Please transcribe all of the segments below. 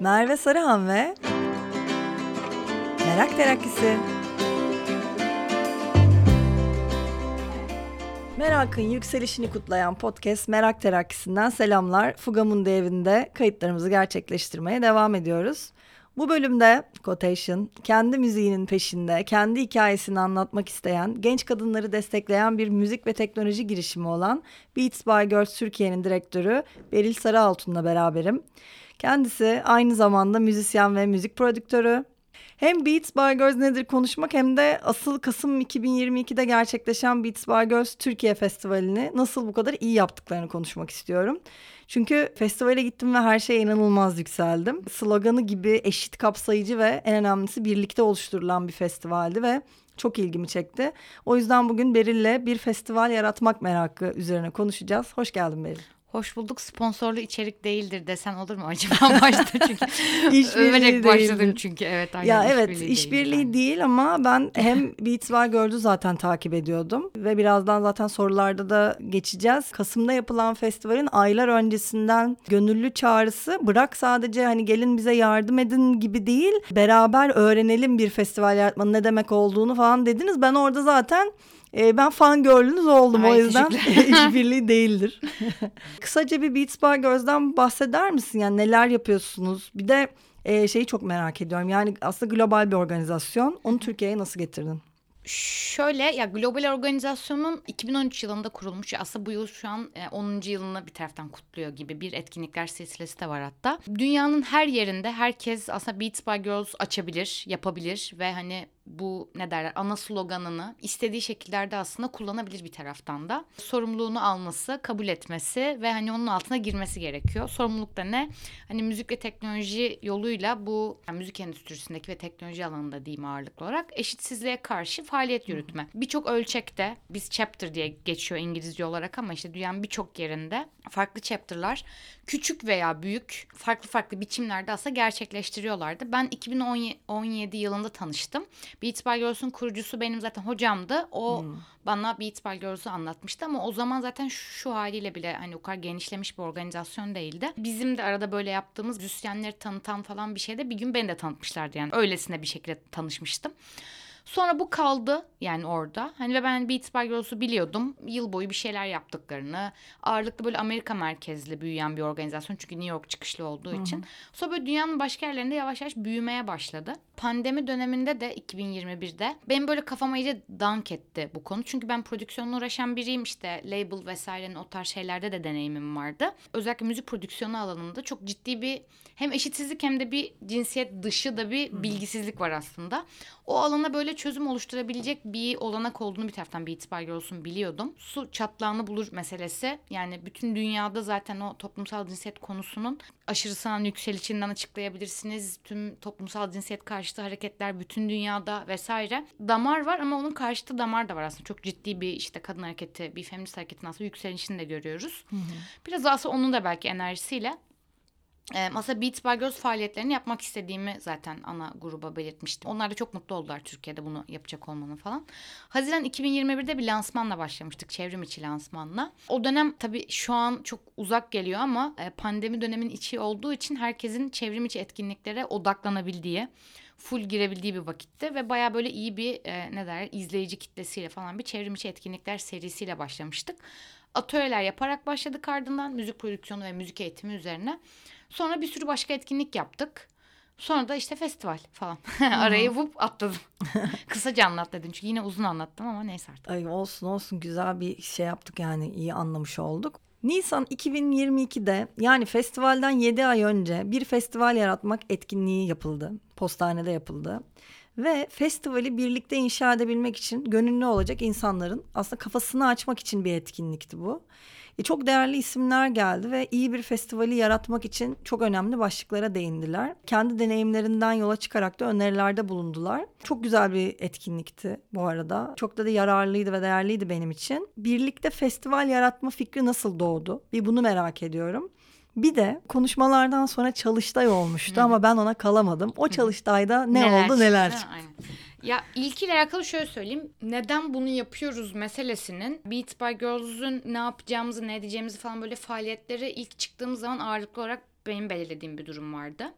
Merve Sarıhan ve Merak Terakkisi. Merakın yükselişini kutlayan podcast Merak Terakkisi'nden selamlar. Fugamundi evinde kayıtlarımızı gerçekleştirmeye devam ediyoruz. Bu bölümde Quotation, kendi müziğinin peşinde, kendi hikayesini anlatmak isteyen, genç kadınları destekleyen bir müzik ve teknoloji girişimi olan Beats by Girls Türkiye'nin direktörü Beril Sarıaltun'la beraberim. Kendisi aynı zamanda müzisyen ve müzik prodüktörü. Hem Beats by Girls nedir konuşmak hem de asıl Kasım 2022'de gerçekleşen Beats by Girls Türkiye Festivali'ni nasıl bu kadar iyi yaptıklarını konuşmak istiyorum. Çünkü festivale gittim ve her şeye inanılmaz yükseldim. Sloganı gibi eşit kapsayıcı ve en önemlisi birlikte oluşturulan bir festivaldi ve çok ilgimi çekti. O yüzden bugün Beril'le bir festival yaratmak merakı üzerine konuşacağız. Hoş geldin Beril. Hoş bulduk. Sponsorlu içerik değildir desen olur mu acaba başta çünkü överek başladım çünkü evet. Aynen, ya evet işbirliği yani. değil ama ben hem Beats by Girl'ü zaten takip ediyordum ve birazdan zaten sorularda da geçeceğiz. Kasım'da yapılan festivalin aylar öncesinden gönüllü çağrısı bırak sadece hani gelin bize yardım edin gibi değil beraber öğrenelim bir festival yaratmanın ne demek olduğunu falan dediniz. Ben orada zaten e, ben fan girl'ünüz oldum Ay, o yüzden işbirliği değildir. Kısaca bir Beats by Girls'den bahseder misin? Yani neler yapıyorsunuz? Bir de e, şeyi çok merak ediyorum. Yani aslında global bir organizasyon. Onu Türkiye'ye nasıl getirdin? Şöyle ya global organizasyonun 2013 yılında kurulmuş aslında bu yıl şu an 10. E, yılını bir taraftan kutluyor gibi bir etkinlikler silsilesi de var hatta. Dünyanın her yerinde herkes aslında Beats by Girls açabilir, yapabilir ve hani bu ne derler ana sloganını istediği şekillerde aslında kullanabilir bir taraftan da. Sorumluluğunu alması, kabul etmesi ve hani onun altına girmesi gerekiyor. Sorumluluk da ne? Hani müzik ve teknoloji yoluyla bu yani müzik endüstrisindeki ve teknoloji alanında diyeyim ağırlıklı olarak eşitsizliğe karşı faaliyet yürütme. Birçok ölçekte biz chapter diye geçiyor İngilizce olarak ama işte dünyanın birçok yerinde farklı chapter'lar küçük veya büyük farklı farklı biçimlerde aslında gerçekleştiriyorlardı. Ben 2017 yılında tanıştım. Beats by Girls'un kurucusu benim zaten hocamdı. O hmm. bana Beats by Girls'u anlatmıştı ama o zaman zaten şu haliyle bile hani o kadar genişlemiş bir organizasyon değildi. Bizim de arada böyle yaptığımız müzisyenleri tanıtan falan bir şeyde bir gün beni de tanıtmışlardı yani. Öylesine bir şekilde tanışmıştım. Sonra bu kaldı yani orada. Hani ve ben Beats by Girls'u biliyordum. Yıl boyu bir şeyler yaptıklarını. Ağırlıklı böyle Amerika merkezli büyüyen bir organizasyon. Çünkü New York çıkışlı olduğu Hı-hı. için. Sonra böyle dünyanın başka yerlerinde yavaş yavaş büyümeye başladı. Pandemi döneminde de 2021'de benim böyle kafama iyice dank etti bu konu. Çünkü ben prodüksiyonla uğraşan biriyim. işte label vesairenin o tarz şeylerde de deneyimim vardı. Özellikle müzik prodüksiyonu alanında çok ciddi bir hem eşitsizlik hem de bir cinsiyet dışı da bir bilgisizlik var aslında. O alana böyle çözüm oluşturabilecek bir olanak olduğunu bir taraftan bir itibar olsun biliyordum. Su çatlağını bulur meselesi yani bütün dünyada zaten o toplumsal cinsiyet konusunun aşırısından yükselişinden açıklayabilirsiniz. Tüm toplumsal cinsiyet karşıtı hareketler bütün dünyada vesaire. Damar var ama onun karşıtı damar da var aslında. Çok ciddi bir işte kadın hareketi, bir feminist hareketin aslında yükselişini de görüyoruz. Hı hı. Biraz aslında onun da belki enerjisiyle e, Masa Beats by Girls faaliyetlerini yapmak istediğimi zaten ana gruba belirtmiştim. Onlar da çok mutlu oldular Türkiye'de bunu yapacak olmanın falan. Haziran 2021'de bir lansmanla başlamıştık. Çevrim içi lansmanla. O dönem tabii şu an çok uzak geliyor ama e, pandemi dönemin içi olduğu için herkesin çevrim içi etkinliklere odaklanabildiği full girebildiği bir vakitte ve baya böyle iyi bir e, ne der izleyici kitlesiyle falan bir çevrim içi etkinlikler serisiyle başlamıştık. Atölyeler yaparak başladık ardından müzik prodüksiyonu ve müzik eğitimi üzerine. Sonra bir sürü başka etkinlik yaptık. Sonra da işte festival falan. Arayı vup atladım. Kısaca anlat dedim çünkü yine uzun anlattım ama neyse artık. Ay olsun olsun güzel bir şey yaptık yani iyi anlamış olduk. Nisan 2022'de yani festivalden 7 ay önce bir festival yaratmak etkinliği yapıldı. Postanede yapıldı. Ve festivali birlikte inşa edebilmek için gönüllü olacak insanların aslında kafasını açmak için bir etkinlikti bu. E, çok değerli isimler geldi ve iyi bir festivali yaratmak için çok önemli başlıklara değindiler. Kendi deneyimlerinden yola çıkarak da önerilerde bulundular. Çok güzel bir etkinlikti bu arada. Çok da, da yararlıydı ve değerliydi benim için. Birlikte festival yaratma fikri nasıl doğdu? Bir bunu merak ediyorum. Bir de konuşmalardan sonra çalıştay olmuştu ama ben ona kalamadım. O çalıştayda ne neler oldu neler çıktı. Aynen. Ya ilkiyle alakalı şöyle söyleyeyim. Neden bunu yapıyoruz meselesinin Beats by Girls'ün ne yapacağımızı, ne edeceğimizi falan böyle faaliyetleri ilk çıktığımız zaman ağırlıklı olarak benim belirlediğim bir durum vardı.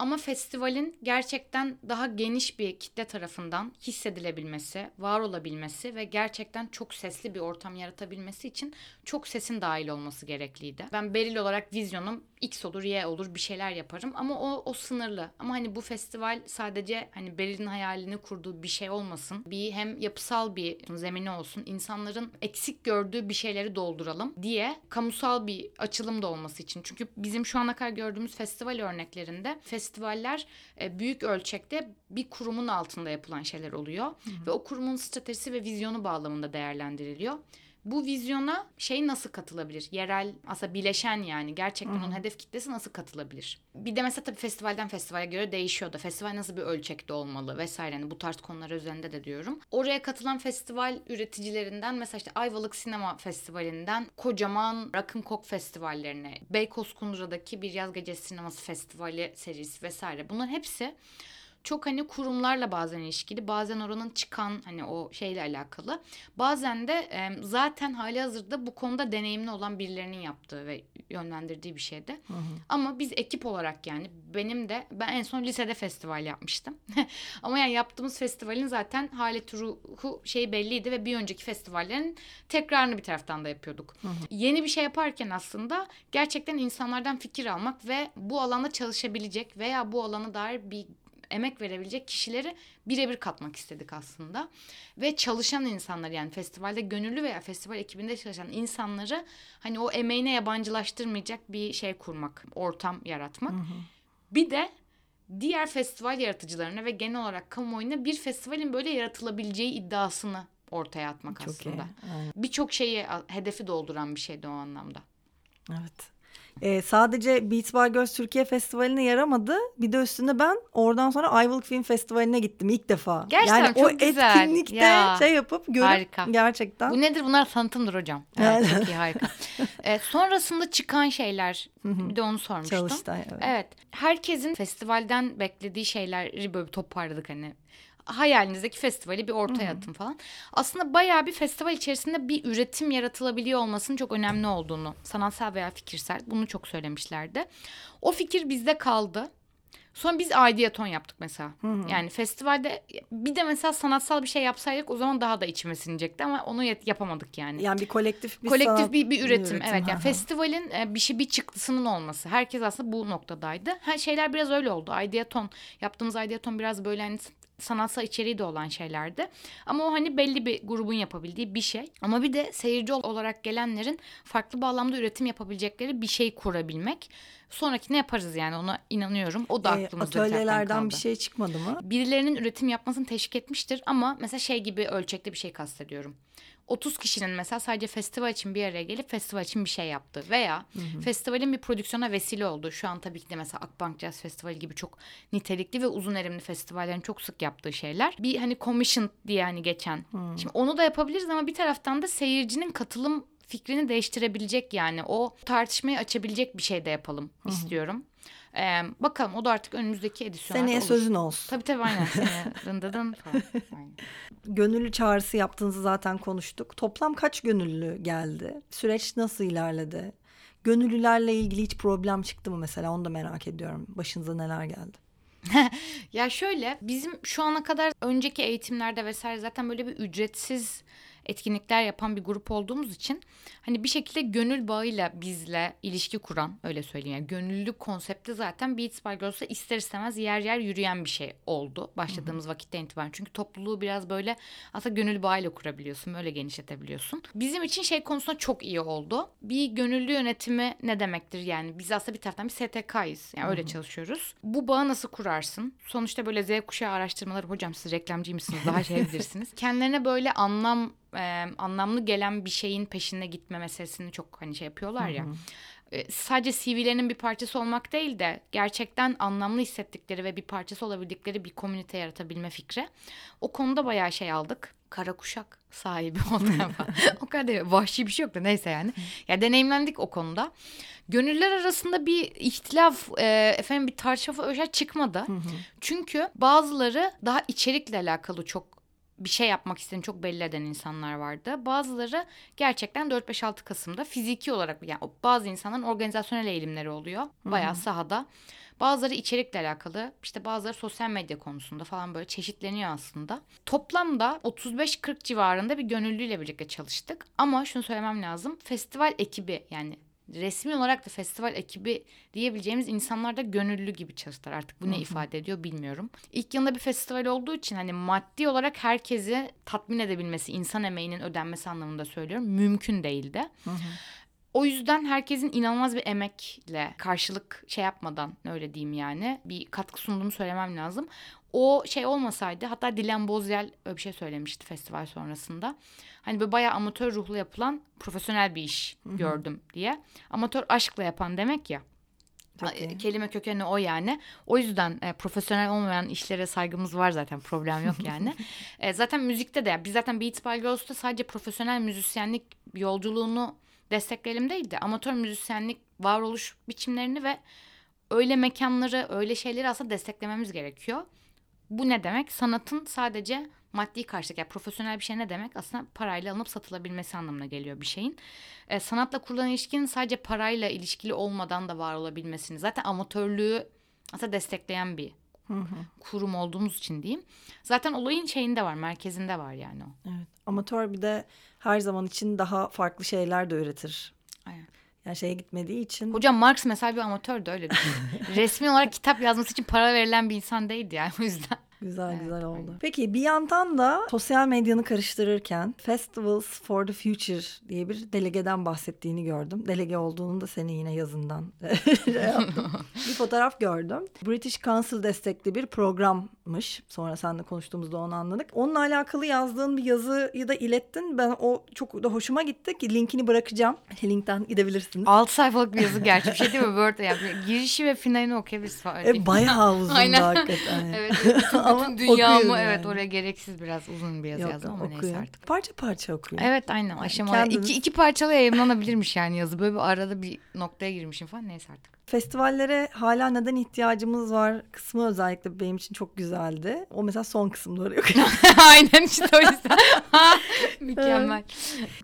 Ama festivalin gerçekten daha geniş bir kitle tarafından hissedilebilmesi, var olabilmesi ve gerçekten çok sesli bir ortam yaratabilmesi için çok sesin dahil olması gerekliydi. Ben Beril olarak vizyonum X olur, Y olur bir şeyler yaparım ama o, o sınırlı. Ama hani bu festival sadece hani Beril'in hayalini kurduğu bir şey olmasın. Bir hem yapısal bir zemini olsun. insanların eksik gördüğü bir şeyleri dolduralım diye kamusal bir açılım da olması için. Çünkü bizim şu ana kadar gördüğümüz festival örneklerinde festivaller e, büyük ölçekte bir kurumun altında yapılan şeyler oluyor. Hı hı. Ve o kurumun stratejisi ve vizyonu bağlamında değerlendiriliyor bu vizyona şey nasıl katılabilir? Yerel aslında bileşen yani gerçekten Hı-hı. onun hedef kitlesi nasıl katılabilir? Bir de mesela tabii festivalden festivale göre değişiyor da festival nasıl bir ölçekte olmalı vesaire yani bu tarz konular üzerinde de diyorum. Oraya katılan festival üreticilerinden mesela işte Ayvalık Sinema Festivali'nden kocaman Rock'n Coke festivallerine, Beykoz Kundura'daki bir yaz gecesi sineması festivali serisi vesaire bunların hepsi çok hani kurumlarla bazen ilişkili bazen oranın çıkan hani o şeyle alakalı bazen de e, zaten hali hazırda bu konuda deneyimli olan birilerinin yaptığı ve yönlendirdiği bir şeydi. Hı hı. Ama biz ekip olarak yani benim de ben en son lisede festival yapmıştım. Ama yani yaptığımız festivalin zaten halet ruhu şey belliydi ve bir önceki festivallerin tekrarını bir taraftan da yapıyorduk. Hı hı. Yeni bir şey yaparken aslında gerçekten insanlardan fikir almak ve bu alanda çalışabilecek veya bu alana dair bir emek verebilecek kişileri birebir katmak istedik aslında. Ve çalışan insanlar yani festivalde gönüllü veya festival ekibinde çalışan insanları hani o emeğine yabancılaştırmayacak bir şey kurmak, ortam yaratmak. Hı hı. Bir de diğer festival yaratıcılarına ve genel olarak kamuoyuna bir festivalin böyle yaratılabileceği iddiasını ortaya atmak Çok aslında. Birçok şeyi hedefi dolduran bir şeydi o anlamda. Evet. Ee, sadece Beats by Girls Türkiye Festivali'ne yaramadı. Bir de üstüne ben oradan sonra Ayvalık Film Festivali'ne gittim ilk defa. Gerçekten yani çok o güzel. etkinlikte ya. şey yapıp görüp harika. gerçekten. Bu nedir? Bunlar sanatımdır hocam. Evet, çok iyi harika. ee, sonrasında çıkan şeyler bir de onu sormuştum. Çalıştay evet. Evet. Herkesin festivalden beklediği şeyleri böyle toparladık hani hayalinizdeki festivali bir ortaya atın falan. Aslında bayağı bir festival içerisinde bir üretim yaratılabiliyor olmasının çok önemli olduğunu sanatsal veya fikirsel bunu çok söylemişlerdi. O fikir bizde kaldı. Sonra biz aidiyaton yaptık mesela. Hı hı. Yani festivalde bir de mesela sanatsal bir şey yapsaydık o zaman daha da içime sinecekti ama onu yapamadık yani. Yani bir kolektif bir kolektif sanat, bir, bir üretim. üretim. Evet yani festivalin e, bir şey bir çıktısının olması. Herkes aslında bu noktadaydı. Her şeyler biraz öyle oldu. Aidiyaton yaptığımız aidiyaton biraz böyle hani sanatsal içeriği de olan şeylerdi. Ama o hani belli bir grubun yapabildiği bir şey. Ama bir de seyirci olarak gelenlerin farklı bağlamda üretim yapabilecekleri bir şey kurabilmek. Sonraki ne yaparız yani ona inanıyorum. O da aklımızda e, Atölyelerden bir şey çıkmadı mı? Birilerinin üretim yapmasını teşvik etmiştir ama mesela şey gibi ölçekte bir şey kastediyorum. 30 kişinin mesela sadece festival için bir araya gelip festival için bir şey yaptı veya hı hı. festivalin bir prodüksiyona vesile oldu. Şu an tabii ki de mesela Akbank Jazz Festivali gibi çok nitelikli ve uzun erimli festivallerin çok sık yaptığı şeyler. Bir hani commission diye hani geçen. Hı. Şimdi onu da yapabiliriz ama bir taraftan da seyircinin katılım fikrini değiştirebilecek yani o tartışmayı açabilecek bir şey de yapalım Hı-hı. istiyorum. Ee, bakalım o da artık önümüzdeki edisyonlarda Seneye olur. sözün olsun. Tabii tabii aynen. Seneye dın dın dın falan. Aynen. Gönüllü çağrısı yaptığınızı zaten konuştuk. Toplam kaç gönüllü geldi? Süreç nasıl ilerledi? Gönüllülerle ilgili hiç problem çıktı mı mesela? Onu da merak ediyorum. Başınıza neler geldi? ya şöyle bizim şu ana kadar önceki eğitimlerde vesaire zaten böyle bir ücretsiz etkinlikler yapan bir grup olduğumuz için hani bir şekilde gönül bağıyla bizle ilişki kuran öyle söyleyeyim. Yani gönüllülük konsepti zaten Beats by Girls'da ister istemez yer yer yürüyen bir şey oldu başladığımız Hı-hı. vakitten itibaren. Çünkü topluluğu biraz böyle aslında gönül bağıyla kurabiliyorsun, böyle genişletebiliyorsun. Bizim için şey konusunda çok iyi oldu. Bir gönüllü yönetimi ne demektir yani? Biz aslında bir taraftan bir STK'yız. Yani Hı-hı. öyle çalışıyoruz. Bu bağı nasıl kurarsın? Sonuçta böyle Z kuşağı araştırmaları hocam siz reklamcı mısınız? Daha şey bilirsiniz. Kendilerine böyle anlam e, anlamlı gelen bir şeyin peşine gitme meselesini çok hani şey yapıyorlar ya. Hı hı. E, sadece CV'lerinin bir parçası olmak değil de gerçekten anlamlı hissettikleri ve bir parçası olabildikleri bir komünite yaratabilme fikri. O konuda bayağı şey aldık. Kara kuşak sahibi olmaya o kadar vahşi bir şey yok da neyse yani. Ya deneyimlendik o konuda. Gönüller arasında bir ihtilaf, e, efendim bir tartışma öyle çıkmadı. Çünkü bazıları daha içerikle alakalı çok bir şey yapmak istediğini çok belli eden insanlar vardı. Bazıları gerçekten 4-5-6 Kasım'da fiziki olarak yani bazı insanların organizasyonel eğilimleri oluyor. Bayağı sahada. Bazıları içerikle alakalı, işte bazıları sosyal medya konusunda falan böyle çeşitleniyor aslında. Toplamda 35-40 civarında bir gönüllüyle birlikte çalıştık. Ama şunu söylemem lazım. Festival ekibi yani resmi olarak da festival ekibi diyebileceğimiz insanlar da gönüllü gibi çalıştılar. Artık bu ne ifade ediyor bilmiyorum. İlk yılında bir festival olduğu için hani maddi olarak herkesi tatmin edebilmesi, insan emeğinin ödenmesi anlamında söylüyorum. Mümkün değildi. O yüzden herkesin inanılmaz bir emekle karşılık şey yapmadan öyle diyeyim yani bir katkı sunduğunu söylemem lazım. O şey olmasaydı hatta Dilan Bozyel öyle bir şey söylemişti festival sonrasında. Hani böyle bayağı amatör ruhlu yapılan profesyonel bir iş gördüm diye. Amatör aşkla yapan demek ya. Kelime kökeni o yani. O yüzden e, profesyonel olmayan işlere saygımız var zaten. Problem yok yani. E, zaten müzikte de biz zaten Beats by Ghost'ta sadece profesyonel müzisyenlik yolculuğunu destekleyelim değil de amatör müzisyenlik varoluş biçimlerini ve öyle mekanları, öyle şeyleri aslında desteklememiz gerekiyor. Bu ne demek? Sanatın sadece maddi karşılık yani profesyonel bir şey ne demek? Aslında parayla alınıp satılabilmesi anlamına geliyor bir şeyin. E, sanatla kurulan ilişkinin sadece parayla ilişkili olmadan da var olabilmesini. Zaten amatörlüğü aslında destekleyen bir kurum olduğumuz için diyeyim. Zaten olayın şeyinde var, merkezinde var yani o. Evet. Amatör bir de her zaman için daha farklı şeyler de üretir. Aynen. Yani şeye gitmediği için. Hocam Marx mesela bir amatördü öyle. Resmi olarak kitap yazması için para verilen bir insan değildi yani o yüzden. Güzel Evet, güzel oldu. aynen. Peki bir yandan da sosyal medyanı karıştırırken Festivals for the Future diye bir delegeden bahsettiğini gördüm. Delege olduğunu da senin yine yazından şey bir fotoğraf gördüm. British Council destekli bir programmış. Sonra seninle konuştuğumuzda onu anladık. Onunla alakalı yazdığın bir yazıyı da ilettin. Ben o çok da hoşuma gitti ki linkini bırakacağım. Linkten gidebilirsiniz. 6 sayfalık bir yazı gerçi bir şey değil mi? Word yani girişi ve finalini okuyabiliriz. E, bayağı uzun Aynen. hakikaten. Evet. Bütün, Ama dünyamı okuyun evet yani. oraya gereksiz biraz uzun bir yazı Yok, yazdım ama okuyun. neyse artık. Parça parça okuyun. Evet aynen aşamalı. kendiniz- İki, iki parçalı yayınlanabilirmiş yani yazı. Böyle bir arada bir noktaya girmişim falan neyse artık. Festivallere hala neden ihtiyacımız var kısmı özellikle benim için çok güzeldi. O mesela son kısımda oraya aynen işte o yüzden. Mükemmel.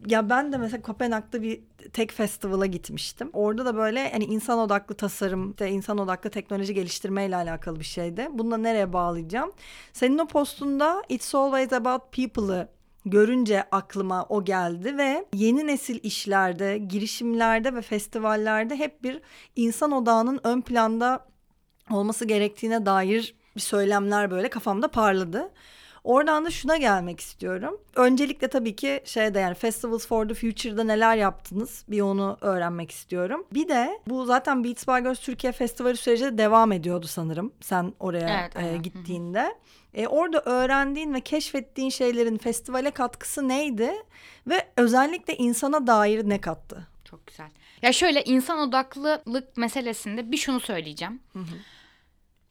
Ya ben de mesela Kopenhag'da bir tek festival'a gitmiştim. Orada da böyle hani insan odaklı tasarım, işte insan odaklı teknoloji geliştirme ile alakalı bir şeydi. Bunu da nereye bağlayacağım? Senin o postunda It's Always About People'ı görünce aklıma o geldi ve yeni nesil işlerde, girişimlerde ve festivallerde hep bir insan odağının ön planda olması gerektiğine dair bir söylemler böyle kafamda parladı. Oradan da şuna gelmek istiyorum. Öncelikle tabii ki şeyde yani Festivals for the Future'da neler yaptınız bir onu öğrenmek istiyorum. Bir de bu zaten Beats by Girls Türkiye Festivali süreci de devam ediyordu sanırım sen oraya Evet, e. Hı hı. gittiğinde. E, orada öğrendiğin ve keşfettiğin şeylerin festivale katkısı neydi ve özellikle insana dair ne kattı? Çok güzel. Ya şöyle insan odaklılık meselesinde bir şunu söyleyeceğim.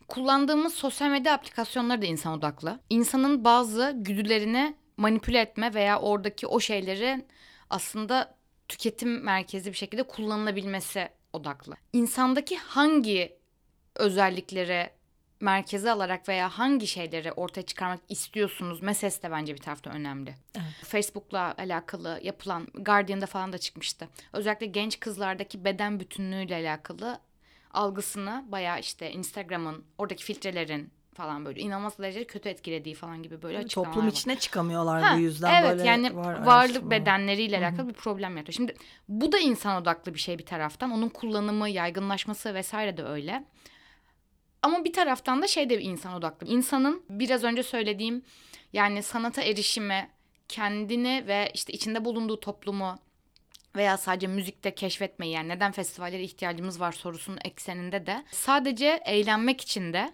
Kullandığımız sosyal medya aplikasyonları da insan odaklı. İnsanın bazı güdülerini manipüle etme veya oradaki o şeylerin aslında tüketim merkezi bir şekilde kullanılabilmesi odaklı. İnsandaki hangi özellikleri merkeze alarak veya hangi şeyleri ortaya çıkarmak istiyorsunuz meselesi de bence bir tarafta önemli. Facebook'la alakalı yapılan Guardian'da falan da çıkmıştı. Özellikle genç kızlardaki beden bütünlüğüyle alakalı algısını bayağı işte Instagram'ın oradaki filtrelerin falan böyle inanılmaz derecede kötü etkilediği falan gibi böyle açıklamalar Toplum var. içine çıkamıyorlar Ha, bu yüzden evet, böyle yani var varlık bedenleriyle alakalı bir problem yaratıyor. Şimdi bu da insan odaklı bir şey bir taraftan. Onun kullanımı, yaygınlaşması vesaire de öyle. Ama bir taraftan da şey de bir insan odaklı. İnsanın biraz önce söylediğim yani sanata erişimi, kendini ve işte içinde bulunduğu toplumu veya sadece müzikte keşfetmeyi yani neden festivallere ihtiyacımız var sorusunun ekseninde de sadece eğlenmek için de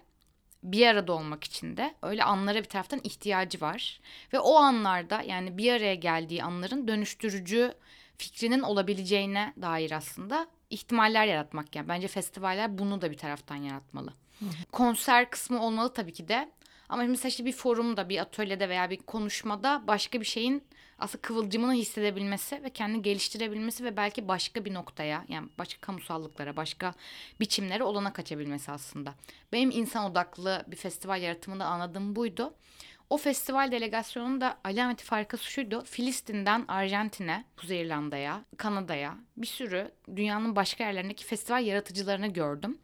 bir arada olmak için de öyle anlara bir taraftan ihtiyacı var. Ve o anlarda yani bir araya geldiği anların dönüştürücü fikrinin olabileceğine dair aslında ihtimaller yaratmak yani. Bence festivaller bunu da bir taraftan yaratmalı. Konser kısmı olmalı tabii ki de. Ama mesela işte bir forumda, bir atölyede veya bir konuşmada başka bir şeyin aslında kıvılcımını hissedebilmesi ve kendini geliştirebilmesi ve belki başka bir noktaya yani başka kamusallıklara, başka biçimlere olana kaçabilmesi aslında. Benim insan odaklı bir festival yaratımında anladığım buydu. O festival delegasyonunun da alameti farkası şuydu. Filistin'den Arjantin'e, Kuzey İrlanda'ya, Kanada'ya bir sürü dünyanın başka yerlerindeki festival yaratıcılarını gördüm.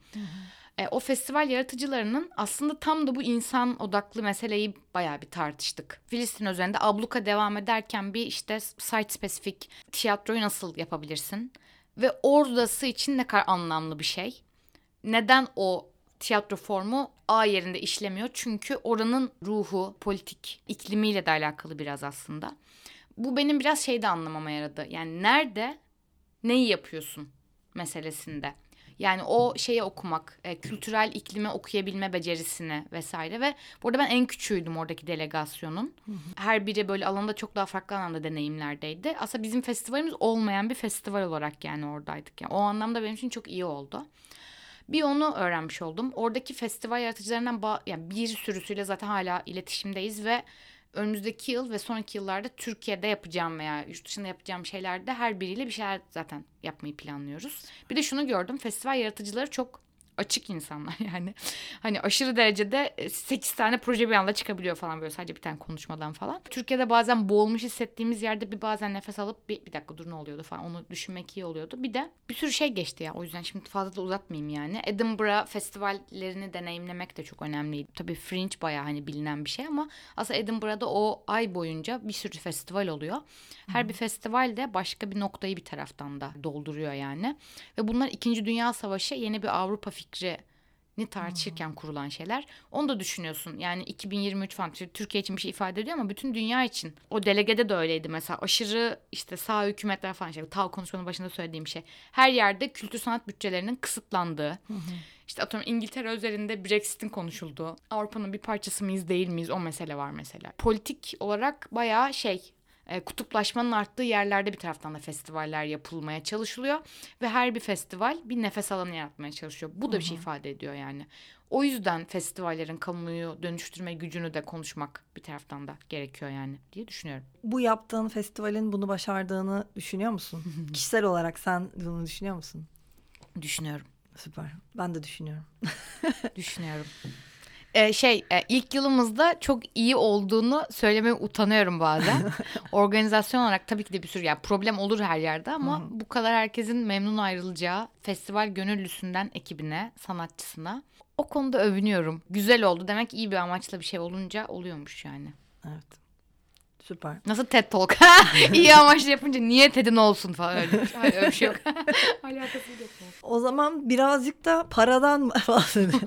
E, o festival yaratıcılarının aslında tam da bu insan odaklı meseleyi bayağı bir tartıştık. Filistin üzerinde abluka devam ederken bir işte site spesifik tiyatroyu nasıl yapabilirsin? Ve oradası için ne kadar anlamlı bir şey. Neden o tiyatro formu A yerinde işlemiyor? Çünkü oranın ruhu, politik iklimiyle de alakalı biraz aslında. Bu benim biraz şeyde anlamama yaradı. Yani nerede neyi yapıyorsun meselesinde. Yani o şeyi okumak, e, kültürel iklime okuyabilme becerisini vesaire ve burada ben en küçüğüydüm oradaki delegasyonun. Her biri böyle alanda çok daha farklı anlamda deneyimlerdeydi. Aslında bizim festivalimiz olmayan bir festival olarak yani oradaydık. Yani o anlamda benim için çok iyi oldu. Bir onu öğrenmiş oldum. Oradaki festival yaratıcılarından ba- yani bir sürüsüyle zaten hala iletişimdeyiz ve önümüzdeki yıl ve sonraki yıllarda Türkiye'de yapacağım veya yurt dışında yapacağım şeylerde her biriyle bir şeyler zaten yapmayı planlıyoruz. Bir de şunu gördüm. Festival yaratıcıları çok açık insanlar yani. Hani aşırı derecede 8 tane proje bir anda çıkabiliyor falan böyle sadece bir tane konuşmadan falan. Türkiye'de bazen boğulmuş hissettiğimiz yerde bir bazen nefes alıp bir, bir dakika dur ne oluyordu falan onu düşünmek iyi oluyordu. Bir de bir sürü şey geçti ya o yüzden şimdi fazla da uzatmayayım yani. Edinburgh festivallerini deneyimlemek de çok önemliydi. Tabii Fringe bayağı hani bilinen bir şey ama aslında Edinburgh'da o ay boyunca bir sürü festival oluyor. Her hmm. bir festival de başka bir noktayı bir taraftan da dolduruyor yani. Ve bunlar 2. Dünya Savaşı yeni bir Avrupa fikri fikrini tartışırken kurulan şeyler. Onu da düşünüyorsun. Yani 2023 falan Türkiye için bir şey ifade ediyor ama bütün dünya için. O delegede de öyleydi mesela. Aşırı işte sağ hükümetler falan şey. TAV konuşmanın başında söylediğim şey. Her yerde kültür sanat bütçelerinin kısıtlandığı. İşte atıyorum İngiltere üzerinde Brexit'in konuşulduğu. Avrupa'nın bir parçası mıyız değil miyiz o mesele var mesela. Politik olarak bayağı şey e, kutuplaşmanın arttığı yerlerde bir taraftan da festivaller yapılmaya çalışılıyor ve her bir festival bir nefes alanı yaratmaya çalışıyor. Bu da Hı-hı. bir şey ifade ediyor yani. O yüzden festivallerin kamuoyu dönüştürme gücünü de konuşmak bir taraftan da gerekiyor yani diye düşünüyorum. Bu yaptığın festivalin bunu başardığını düşünüyor musun? Kişisel olarak sen bunu düşünüyor musun? Düşünüyorum. Süper. Ben de düşünüyorum. düşünüyorum e, şey e, ilk yılımızda çok iyi olduğunu söylemeye utanıyorum bazen. Organizasyon olarak tabii ki de bir sürü yani problem olur her yerde ama bu kadar herkesin memnun ayrılacağı festival gönüllüsünden ekibine, sanatçısına o konuda övünüyorum. Güzel oldu. Demek iyi bir amaçla bir şey olunca oluyormuş yani. Evet. Süper. Nasıl TED Talk? İyi amaçlı yapınca niye TED'in olsun falan öyle. Hayır öyle bir şey yok. Alakası yok. O zaman birazcık da paradan bahsedelim.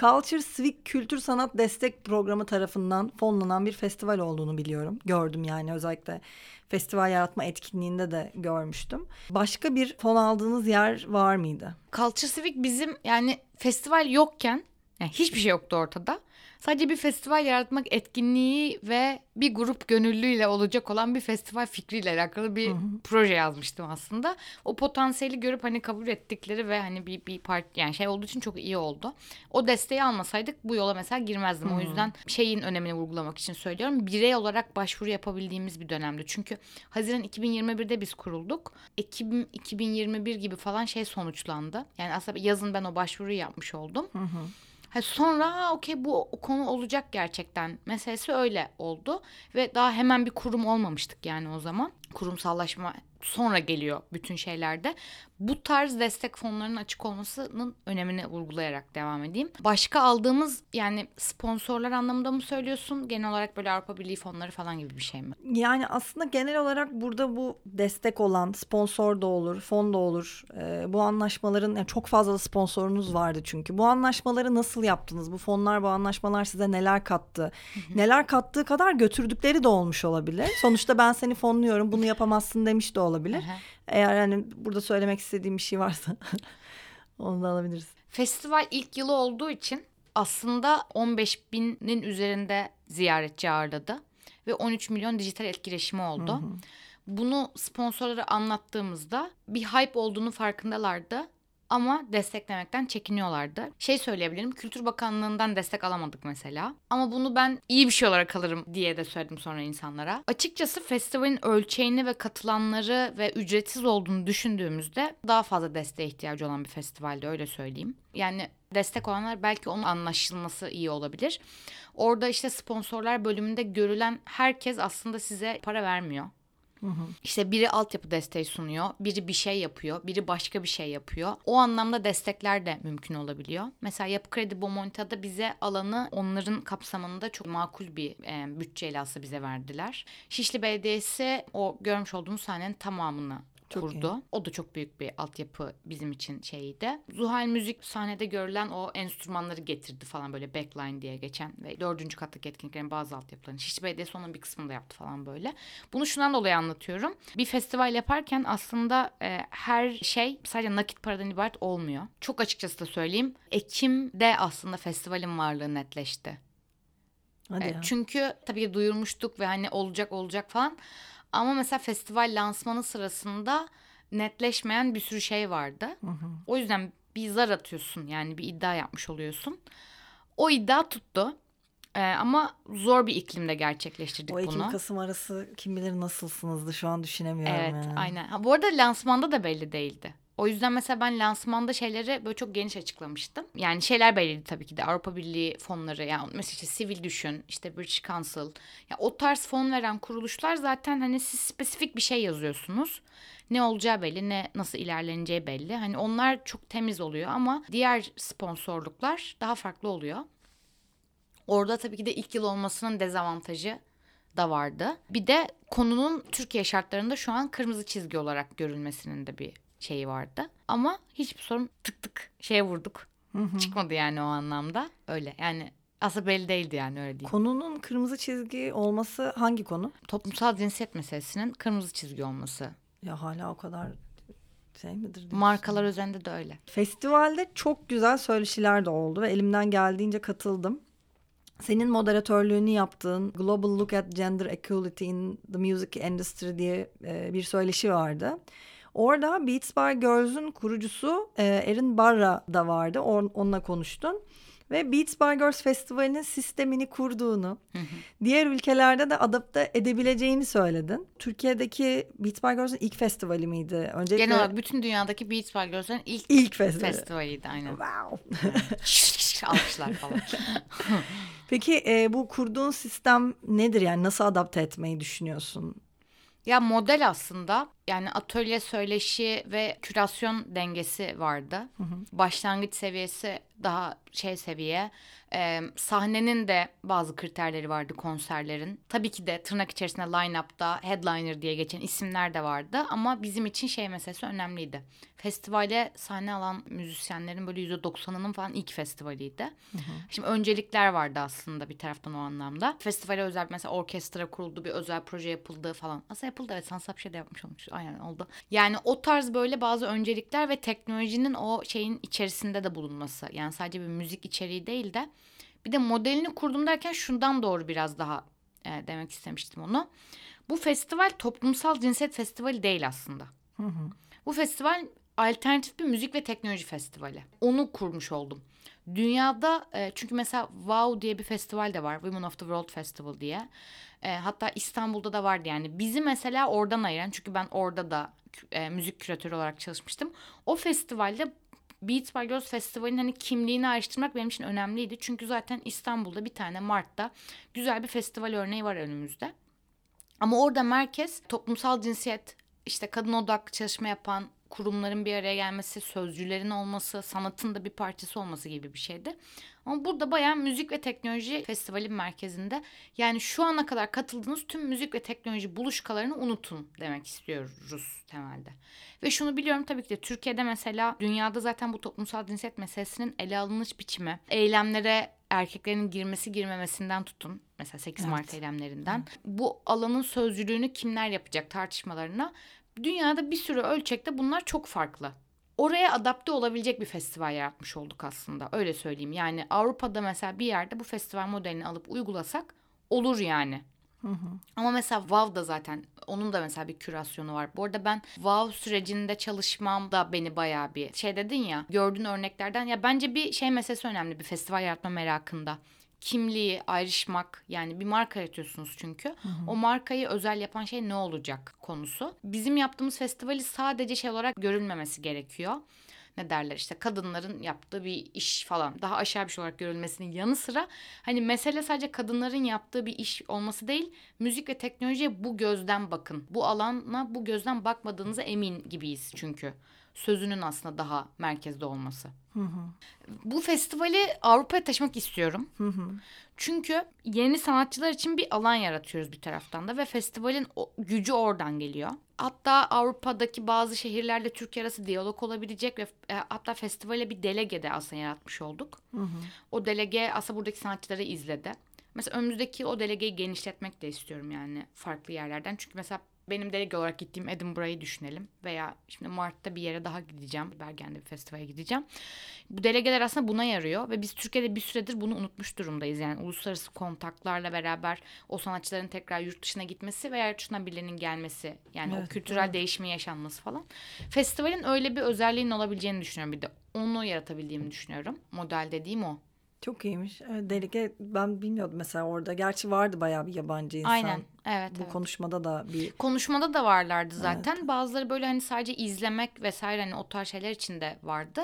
Culture Civic Kültür Sanat Destek Programı tarafından fonlanan bir festival olduğunu biliyorum. Gördüm yani özellikle festival yaratma etkinliğinde de görmüştüm. Başka bir fon aldığınız yer var mıydı? Culture Civic bizim yani festival yokken yani hiçbir şey yoktu ortada. Sadece bir festival yaratmak etkinliği ve bir grup gönüllüyle olacak olan bir festival fikriyle alakalı bir hı hı. proje yazmıştım aslında. O potansiyeli görüp hani kabul ettikleri ve hani bir bir part yani şey olduğu için çok iyi oldu. O desteği almasaydık bu yola mesela girmezdim. Hı. O yüzden şeyin önemini vurgulamak için söylüyorum. Birey olarak başvuru yapabildiğimiz bir dönemdi. Çünkü Haziran 2021'de biz kurulduk. Ekim 2021 gibi falan şey sonuçlandı. Yani aslında yazın ben o başvuruyu yapmış oldum. Hı hı. Ha sonra okey bu konu olacak gerçekten meselesi öyle oldu ve daha hemen bir kurum olmamıştık yani o zaman kurumsallaşma sonra geliyor bütün şeylerde. Bu tarz destek fonlarının açık olmasının önemini vurgulayarak devam edeyim. Başka aldığımız yani sponsorlar anlamında mı söylüyorsun? Genel olarak böyle Avrupa Birliği fonları falan gibi bir şey mi? Yani aslında genel olarak burada bu destek olan sponsor da olur, fon da olur. Ee, bu anlaşmaların yani çok fazla sponsorunuz vardı çünkü. Bu anlaşmaları nasıl yaptınız? Bu fonlar, bu anlaşmalar size neler kattı? Neler kattığı kadar götürdükleri de olmuş olabilir. Sonuçta ben seni fonluyorum, bunu yapamazsın demiş de olabilir. Eğer yani burada söylemek istediğim bir şey varsa onu da alabiliriz. Festival ilk yılı olduğu için aslında 15 binin üzerinde ziyaretçi ağırladı ve 13 milyon dijital etkileşimi oldu. Hı hı. Bunu sponsorlara anlattığımızda bir hype olduğunu farkındalardı ama desteklemekten çekiniyorlardı. Şey söyleyebilirim Kültür Bakanlığı'ndan destek alamadık mesela. Ama bunu ben iyi bir şey olarak alırım diye de söyledim sonra insanlara. Açıkçası festivalin ölçeğini ve katılanları ve ücretsiz olduğunu düşündüğümüzde daha fazla desteğe ihtiyacı olan bir festivalde öyle söyleyeyim. Yani destek olanlar belki onun anlaşılması iyi olabilir. Orada işte sponsorlar bölümünde görülen herkes aslında size para vermiyor. İşte biri altyapı desteği sunuyor, biri bir şey yapıyor, biri başka bir şey yapıyor. O anlamda destekler de mümkün olabiliyor. Mesela Yapı Kredi Bomontia'da bize alanı onların kapsamında çok makul bir e, bütçeyle aslında bize verdiler. Şişli Belediyesi o görmüş olduğumuz sahnenin tamamını Çok kurdu. iyi. O da çok büyük bir altyapı bizim için şeydi. Zuhal Müzik sahnede görülen o enstrümanları getirdi falan böyle backline diye geçen ve dördüncü kattaki etkinliklerin bazı altyapılarını. Şişli Belediyesi onun bir kısmını da yaptı falan böyle. Bunu şundan dolayı anlatıyorum. Bir festival yaparken aslında e, her şey sadece nakit paradan ibaret olmuyor. Çok açıkçası da söyleyeyim. Ekim'de aslında festivalin varlığı netleşti. Hadi E, ya. Çünkü tabii ki duyurmuştuk ve hani olacak olacak falan. Ama mesela festival lansmanı sırasında netleşmeyen bir sürü şey vardı. O yüzden bir zar atıyorsun yani bir iddia yapmış oluyorsun. O iddia tuttu. E, ama zor bir iklimde gerçekleştirdik O Ekim bunu. Kasım arası kim bilir nasılsınızdı şu an düşünemiyorum. Evet yani. aynen. Ha, bu arada lansmanda da belli değildi. O yüzden mesela ben lansmanda şeyleri böyle çok geniş açıklamıştım. Yani şeyler belliydi tabii ki de Avrupa Birliği fonları yani mesela işte Sivil Düşün, işte British Council. Ya o tarz fon veren kuruluşlar zaten hani siz spesifik bir şey yazıyorsunuz. Ne olacağı belli, ne nasıl ilerleneceği belli. Hani onlar çok temiz oluyor ama diğer sponsorluklar daha farklı oluyor. Orada tabii ki de ilk yıl olmasının dezavantajı da vardı. Bir de konunun Türkiye şartlarında şu an kırmızı çizgi olarak görülmesinin de bir şeyi vardı. Ama hiçbir sorun tık tık şeye vurduk. Çıkmadı yani o anlamda. Öyle yani aslında belli değildi yani öyle değil. Konunun kırmızı çizgi olması hangi konu? Toplumsal cinsiyet meselesinin kırmızı çizgi olması. Ya hala o kadar şey midir? Markalar üzerinde de öyle. Festivalde çok güzel söyleşiler de oldu ve elimden geldiğince katıldım. Senin moderatörlüğünü yaptığın Global Look at Gender Equality in the Music Industry diye e, bir söyleşi vardı. Orada Beats by Girls'ün kurucusu e, Erin Barra da vardı. On- onunla konuştun. Ve Beats by Girls Festivali'nin sistemini kurduğunu, diğer ülkelerde de adapte edebileceğini söyledin. Türkiye'deki Beats by Girls'ün ilk festivali miydi? Öncelikle Genel olarak bütün dünyadaki Beats by Girls'ın ilk, ilk festivali. festivaliydi aynen. Wow. Alkışlar falan. Peki e, bu kurduğun sistem nedir yani nasıl adapte etmeyi düşünüyorsun? Ya model aslında yani atölye söyleşi ve kürasyon dengesi vardı. Başlangıç seviyesi daha şey seviye. Ee, sahnenin de bazı kriterleri vardı konserlerin. Tabii ki de tırnak içerisinde line-up'ta headliner diye geçen isimler de vardı. Ama bizim için şey meselesi önemliydi. Festivale sahne alan müzisyenlerin böyle %90'ının falan ilk festivaliydi. Şimdi öncelikler vardı aslında bir taraftan o anlamda. Festivale özel mesela orkestra kuruldu, bir özel proje yapıldı falan. Aslında yapıldı evet Sansap bir şey de yapmış olmuş. Aynen oldu. Yani o tarz böyle bazı öncelikler ve teknolojinin o şeyin içerisinde de bulunması. Yani sadece bir müzik içeriği değil de bir de modelini kurdum derken şundan doğru biraz daha e, demek istemiştim onu. Bu festival toplumsal cinsiyet festivali değil aslında. Bu festival alternatif bir müzik ve teknoloji festivali. Onu kurmuş oldum. Dünyada e, çünkü mesela WOW diye bir festival de var. Women of the World Festival diye. E, hatta İstanbul'da da vardı yani. Bizi mesela oradan ayıran çünkü ben orada da e, müzik küratörü olarak çalışmıştım. O festivalde Beats by Girls Festivali'nin hani kimliğini araştırmak benim için önemliydi. Çünkü zaten İstanbul'da bir tane Mart'ta güzel bir festival örneği var önümüzde. Ama orada merkez toplumsal cinsiyet, işte kadın odaklı çalışma yapan kurumların bir araya gelmesi, sözcülerin olması, sanatın da bir parçası olması gibi bir şeydi. Ama burada bayağı müzik ve teknoloji festivalin merkezinde. Yani şu ana kadar katıldığınız tüm müzik ve teknoloji buluşkalarını unutun demek istiyoruz temelde. Ve şunu biliyorum tabii ki de Türkiye'de mesela dünyada zaten bu toplumsal cinsiyet meselesinin ele alınış biçimi, eylemlere erkeklerin girmesi girmemesinden tutun. Mesela 8 Mart eylemlerinden. Bu alanın sözcülüğünü kimler yapacak tartışmalarına. Dünyada bir sürü ölçekte bunlar çok farklı. Oraya adapte olabilecek bir festival yaratmış olduk aslında. Öyle söyleyeyim. Yani Avrupa'da mesela bir yerde bu festival modelini alıp uygulasak olur yani. Ama mesela WOW da zaten onun da mesela bir kürasyonu var. Bu arada ben WOW sürecinde çalışmam da beni bayağı bir şey dedin ya gördüğün örneklerden ya bence bir şey meselesi önemli bir festival yaratma merakında. Kimliği ayrışmak yani bir marka yaratıyorsunuz çünkü. O markayı özel yapan şey ne olacak konusu. Bizim yaptığımız festivali sadece şey olarak görülmemesi gerekiyor. ne derler işte kadınların yaptığı bir iş falan daha aşağı bir şey olarak görülmesinin yanı sıra hani mesele sadece kadınların yaptığı bir iş olması değil müzik ve teknolojiye bu gözden bakın. Bu alana bu gözden bakmadığınıza emin gibiyiz çünkü sözünün aslında daha merkezde olması. Hı hı. Bu festivali Avrupa'ya taşımak istiyorum. Hı hı. Çünkü yeni sanatçılar için bir alan yaratıyoruz bir taraftan da ve festivalin gücü oradan geliyor. Hatta Avrupa'daki bazı şehirlerle Türkiye arası diyalog olabilecek ve e, hatta festivale bir delege de aslında yaratmış olduk. Hı hı. O delege aslında buradaki sanatçıları izledi. Mesela önümüzdeki o delegeyi genişletmek de istiyorum yani farklı yerlerden. Çünkü mesela benim delege olarak gittiğim Edinburgh'ı düşünelim. Veya şimdi Mart'ta bir yere daha gideceğim. Bergen'de bir festivale gideceğim. Bu delegeler aslında buna yarıyor. Ve biz Türkiye'de bir süredir bunu unutmuş durumdayız. Yani uluslararası kontaklarla beraber o sanatçıların tekrar yurt dışına gitmesi veya yurt dışından birilerinin gelmesi. Yani Evet, o kültürel evet. değişimin yaşanması falan. Festivalin öyle bir özelliğinin olabileceğini düşünüyorum bir de. Onu yaratabildiğimi düşünüyorum. Model dediğim o. Çok iyiymiş. Evet, ben bilmiyordum mesela orada. Gerçi vardı bayağı bir yabancı insan. Aynen. Evet. Bu evet. konuşmada da bir Konuşmada da varlardı zaten. Bazıları böyle hani sadece izlemek vesaire hani o tarz şeyler için de vardı.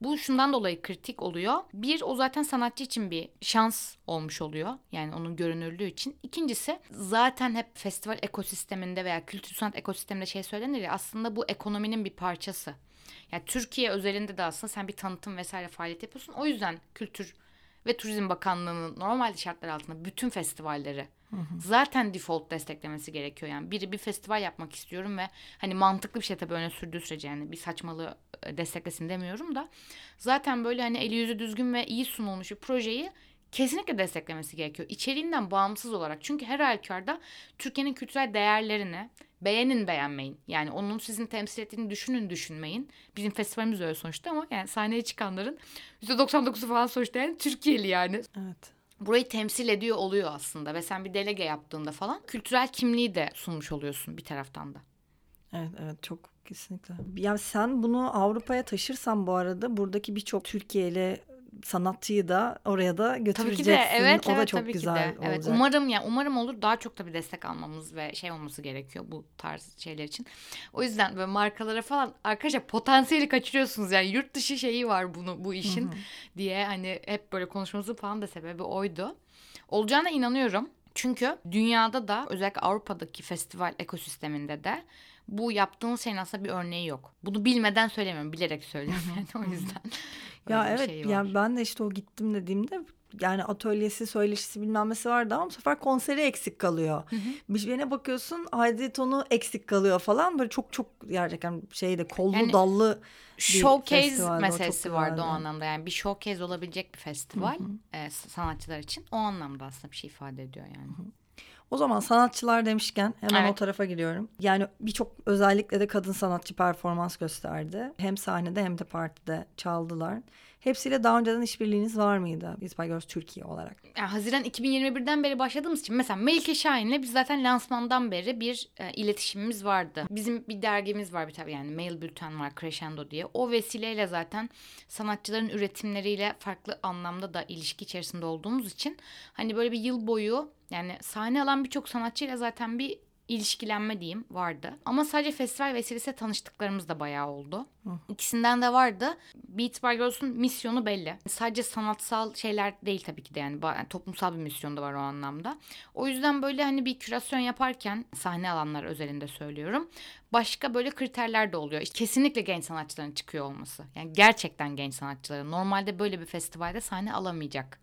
Bu şundan dolayı kritik oluyor. Bir o zaten sanatçı için bir şans olmuş oluyor. Yani onun görünürlüğü için. İkincisi zaten hep festival ekosisteminde veya kültür sanat ekosisteminde şey söylenir ya aslında bu ekonominin bir parçası. Yani Türkiye özelinde de aslında sen bir tanıtım vesaire faaliyet yapıyorsun. O yüzden Kültür ve Turizm Bakanlığı'nın normal şartlar altında bütün festivalleri zaten default desteklemesi gerekiyor. Yani biri bir festival yapmak istiyorum ve hani mantıklı bir şey tabii öne sürdüğü sürece yani bir saçmalığı e, desteklesin demiyorum da zaten böyle hani eli yüzü düzgün ve iyi sunulmuş bir projeyi kesinlikle desteklemesi gerekiyor. İçeriğinden bağımsız olarak. Çünkü her halükarda Türkiye'nin kültürel değerlerini beğenin beğenmeyin. Yani onun sizin temsil ettiğini düşünün düşünmeyin. Bizim festivalimiz öyle sonuçta ama yani sahneye çıkanların %99'u falan sonuçta yani Türkiye'li yani evet. burayı temsil ediyor oluyor aslında ve sen bir delege yaptığında falan kültürel kimliği de sunmuş oluyorsun bir taraftan da. Evet evet çok kesinlikle. Ya sen bunu Avrupa'ya taşırsan bu arada buradaki birçok Türkiye'li sanatçıyı da oraya da Tabii götüreceksin. ki de evet o da evet çok tabii güzel ki de. Evet olacak. umarım ya umarım olur daha çok tabii destek almamız ve şey olması gerekiyor bu tarz şeyler için. O yüzden böyle markalara falan arkadaşlar potansiyeli kaçırıyorsunuz yani yurt dışı şeyi var bunu bu işin diye hani hep böyle konuşmamızın falan da sebebi oydu. Olacağına inanıyorum. Çünkü dünyada da özellikle Avrupa'daki festival ekosisteminde de bu yaptığınız şeyin aslında bir örneği yok. Bunu bilmeden söylemiyorum, bilerek söylüyorum yani o yüzden. Ya öyle bir evet şey var. yani ben de işte o gittim dediğimde yani atölyesi, söyleşisi bilmem nesi vardı ama bu sefer konseri eksik kalıyor. Bir şeyine bakıyorsun Haydi tonu eksik kalıyor falan böyle çok çok gerçekten şeyde kollu Yani dallı bir showcase festivaldi, o meselesi vardı o anlamda. Yani bir showcase olabilecek bir festival e, sanatçılar için o anlamda aslında bir şey ifade ediyor yani. O zaman sanatçılar demişken hemen Evet. o tarafa gidiyorum. Yani birçok özellikle de kadın sanatçı performans gösterdi. Hem sahnede hem de partide çaldılar. Hepsiyle daha önceden işbirliğiniz var mıydı? Biz by Girls Türkiye olarak. Yani Haziran 2021'den beri başladığımız için mesela Melike Şahin'le biz zaten lansmandan beri bir e, iletişimimiz vardı. Bizim bir dergimiz var bir tabii yani mail bülten var Crescendo diye. O vesileyle zaten sanatçıların üretimleriyle farklı anlamda da ilişki içerisinde olduğumuz için hani böyle bir yıl boyu yani sahne alan birçok sanatçıyla zaten bir ilişkilenme diyeyim vardı. Ama sadece festival vesilesiyle tanıştıklarımız da bayağı oldu. İkisinden de vardı. Beat by Girls'un misyonu belli. Sadece sanatsal şeyler değil tabii ki de yani, yani toplumsal bir misyon da var o anlamda. O yüzden böyle hani bir kürasyon yaparken sahne alanlar özelinde söylüyorum. Başka böyle kriterler de oluyor. İşte kesinlikle genç sanatçıların çıkıyor olması. Yani gerçekten genç sanatçıların. Normalde böyle bir festivalde sahne alamayacak.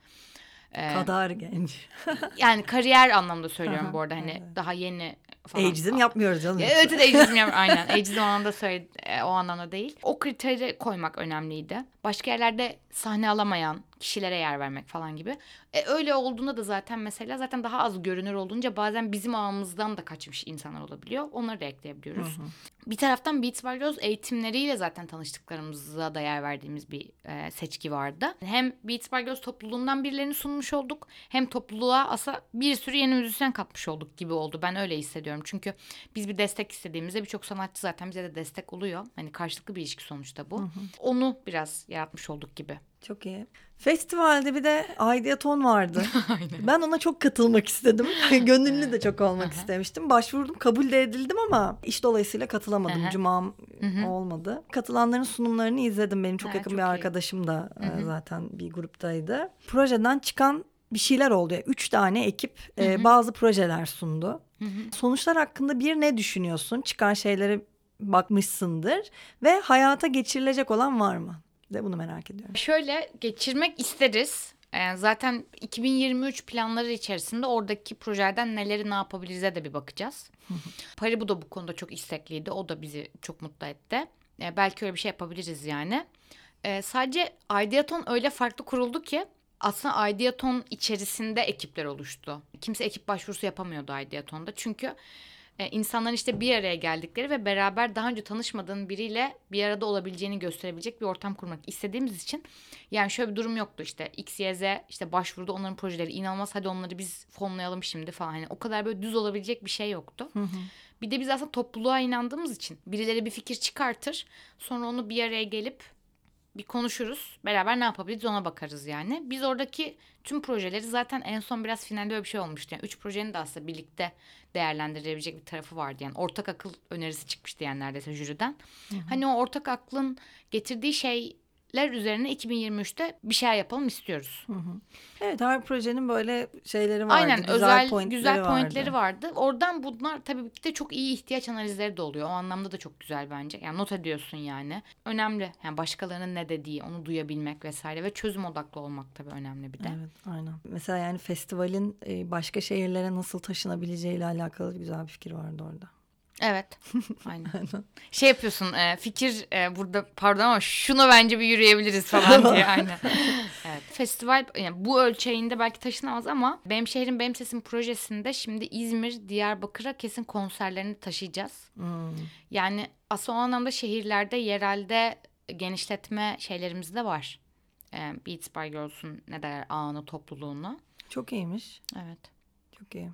Ee, Kadar genç. yani kariyer anlamda söylüyorum bu arada hani evet. daha yeni falan. Ageism yapmıyoruz canım. Ya Evet evet ageism yap- aynen. Ageism o anlamda söyle, e, o anlamda değil. O kriteri koymak önemliydi. Başka yerlerde sahne alamayan kişilere yer vermek falan gibi. E, öyle olduğunda da zaten mesela zaten daha az görünür olunca bazen bizim ağımızdan da kaçmış insanlar olabiliyor. Onları da ekleyebiliyoruz. Bir taraftan Beats by Girls eğitimleriyle zaten tanıştıklarımıza da yer verdiğimiz bir e, seçki vardı. Hem Beats by Girls topluluğundan birilerini sunmuş olduk. Hem topluluğa aslında bir sürü yeni müzisyen katmış olduk gibi oldu. Ben öyle hissediyorum. Çünkü biz bir destek istediğimizde birçok sanatçı zaten bize de destek oluyor. Hani karşılıklı bir ilişki sonuçta bu. Onu biraz yaratmış olduk gibi. Çok iyi. Festivalde bir de Aidiyaton vardı. ben ona çok katılmak istedim. Gönüllü de çok olmak istemiştim. Başvurdum kabul de edildim ama iş dolayısıyla katılamadım. Cuma'm olmadı. Katılanların sunumlarını izledim. Benim çok Ha, yakın çok bir iyi. arkadaşım da e, zaten bir gruptaydı. Projeden çıkan bir şeyler oldu. Yani Üç tane ekip e, bazı projeler sundu. Sonuçlar hakkında bir ne düşünüyorsun? Çıkan şeylere bakmışsındır ve hayata geçirilecek olan var mı? De bunu merak ediyorum. Şöyle geçirmek isteriz. Ee, zaten 2023 planları içerisinde oradaki projelerden neleri ne yapabiliriz'e de bir bakacağız. Paribu da bu konuda çok istekliydi. O da bizi çok mutlu etti. Ee, belki öyle bir şey yapabiliriz yani. Ee, sadece Ideaton öyle farklı kuruldu ki aslında Ideaton içerisinde ekipler oluştu. Kimse ekip başvurusu yapamıyordu Ideaton'da. Çünkü e, insanların işte bir araya geldikleri ve beraber daha önce tanışmadığın biriyle bir arada olabileceğini gösterebilecek bir ortam kurmak istediğimiz için yani şöyle bir durum yoktu işte X, Y, Z işte başvuruda onların projeleri inanılmaz hadi onları biz fonlayalım şimdi falan. Hani o kadar böyle düz olabilecek bir şey yoktu. Bir de biz aslında topluluğa inandığımız için birileri bir fikir çıkartır sonra onu bir araya gelip bir konuşuruz. Beraber ne yapabiliriz ona bakarız yani. Biz oradaki tüm projeleri zaten en son biraz finalde öyle bir şey olmuştu. Yani üç projenin de aslında birlikte değerlendirebilecek bir tarafı vardı. Yani ortak akıl önerisi çıkmıştı yani neredeyse jüriden. Hani o ortak aklın getirdiği şeyler üzerine 2023'te bir şey yapalım istiyoruz. Evet her projenin böyle şeyleri vardı. Aynen güzel özel pointleri güzel vardı. pointleri vardı. Oradan bunlar tabii ki de çok iyi ihtiyaç analizleri de oluyor. O anlamda da çok güzel bence. Yani not ediyorsun yani. Önemli. Yani başkalarının ne dediği, onu duyabilmek vesaire ve çözüm odaklı olmak tabii önemli bir de. Evet aynen. Mesela yani festivalin e, başka şehirlere nasıl taşınabileceğiyle alakalı güzel bir fikir vardı orada. Evet. Aynen. şey yapıyorsun e, fikir e, burada pardon ama şuna bence bir yürüyebiliriz falan diye aynen. Evet. Festival yani bu ölçeğinde belki taşınamaz ama Benim Şehrim Benim Sesim projesinde şimdi İzmir, Diyarbakır'a kesin konserlerini taşıyacağız. Hmm. Yani aslında o anlamda şehirlerde yerelde genişletme şeylerimiz de var. E, Beats by Girls'un ne derler ağını topluluğunu. Çok iyiymiş. Evet. Çok iyi.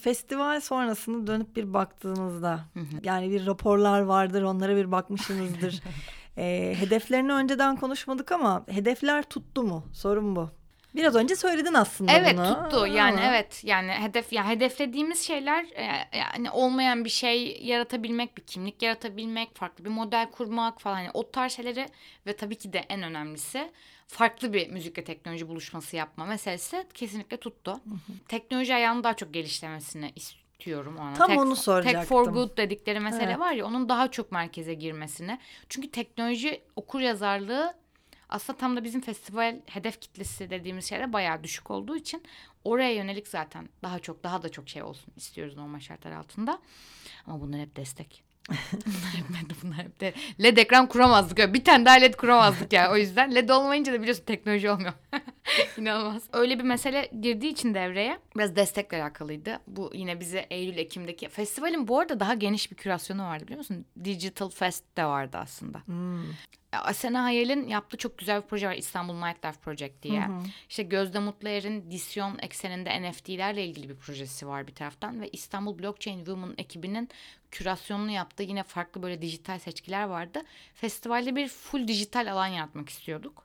Festival sonrasında dönüp bir baktığınızda yani bir raporlar vardır onlara bir bakmışsınızdır. e, hedeflerini önceden konuşmadık ama hedefler tuttu mu? Sorun bu. Biraz önce söyledin aslında Evet bunu. tuttu yani evet yani hedef yani hedeflediğimiz şeyler e, yani olmayan bir şey yaratabilmek bir kimlik yaratabilmek farklı bir model kurmak falan yani o tarz şeyleri ve tabii ki de en önemlisi farklı bir müzikle teknoloji buluşması yapma meselesi kesinlikle tuttu. Teknoloji ayağını daha çok geliştirmesini istiyorum. o anlamda. Tam Tech- onu Tech soracaktım. for good dedikleri mesele Evet. var ya onun daha çok merkeze girmesini. Çünkü teknoloji okur yazarlığı aslında tam da bizim festival hedef kitlesi dediğimiz şeyde bayağı düşük olduğu için oraya yönelik zaten daha çok daha da çok şey olsun istiyoruz normal şartlar altında. Ama bunlar hep destek. Bunlar hep, bunlar hep de LED ekran kuramazdık. Bir tane daha LED kuramazdık yani. O yüzden LED olmayınca da biliyorsun teknoloji olmuyor. İnanılmaz. Öyle bir mesele girdiği için devreye biraz destekle alakalıydı. Bu yine bize Eylül Ekim'deki festivalin bu arada daha geniş bir kürasyonu vardı biliyor musun? Digital Fest de vardı aslında. Hmm. Asena Hayal'in yaptığı çok güzel bir proje var İstanbul Nightlife Project diye. İşte Gözde Mutluer'in Disyon ekseninde NFT'lerle ilgili bir projesi var bir taraftan ve İstanbul Blockchain Women ekibinin kürasyonunu yaptığı yine farklı böyle dijital seçkiler vardı. Festivalde bir full dijital alan yaratmak istiyorduk.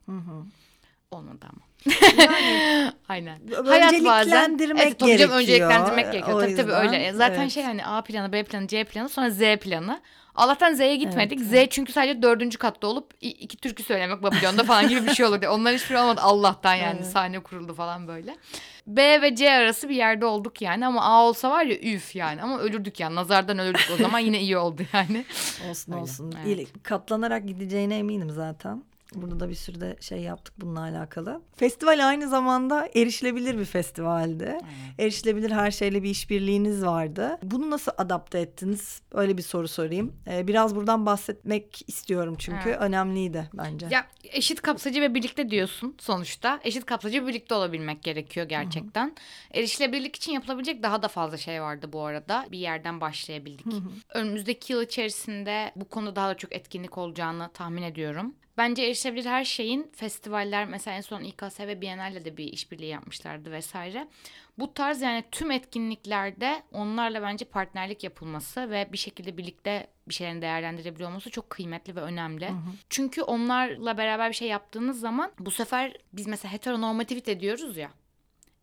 Olmadı ama. Aynen. Önceliklendirmek evet, tabii gerekiyor. önceliklendirmek gerekiyor. O Tabii tabii öyle. Zaten evet. şey hani A planı, B planı, C planı sonra Z planı. Allah'tan Z'ye gitmedik. Z çünkü sadece dördüncü katta olup iki türkü söylemek Babilon'da falan gibi bir şey olurdu. Onların hiçbiri olmadı Allah'tan yani Evet. sahne kuruldu falan böyle. B ve C arası bir yerde olduk yani ama A olsa var ya üf yani ama ölürdük yani nazardan ölürdük o zaman yine iyi oldu yani. Olsun Öyle, olsun. evet. İyi, Katlanarak gideceğine eminim zaten. Burada da bir sürü de şey yaptık bununla alakalı. Festival aynı zamanda erişilebilir bir festivaldi. Erişilebilir her şeyle bir işbirliğiniz vardı. Bunu nasıl adapte ettiniz? Öyle bir soru sorayım. Ee, biraz buradan bahsetmek istiyorum çünkü Evet. önemliydi bence. Ya eşit kapsayıcı ve birlikte diyorsun sonuçta. Eşit kapsayıcı ve birlikte olabilmek gerekiyor gerçekten. Erişilebilirlik için yapılabilecek daha da fazla şey vardı bu arada. Bir yerden başlayabildik. Önümüzdeki yıl içerisinde bu konuda daha da çok etkinlik olacağını tahmin ediyorum. Bence erişilebilir her şeyin festivaller mesela en son İKS ve Biennale de bir işbirliği yapmışlardı vesaire. Bu tarz yani tüm etkinliklerde onlarla bence partnerlik yapılması ve bir şekilde birlikte bir şeylerin değerlendirebiliyor olması çok kıymetli ve önemli. Hı hı. Çünkü onlarla beraber bir şey yaptığınız zaman bu sefer biz mesela heteronormativite diyoruz ya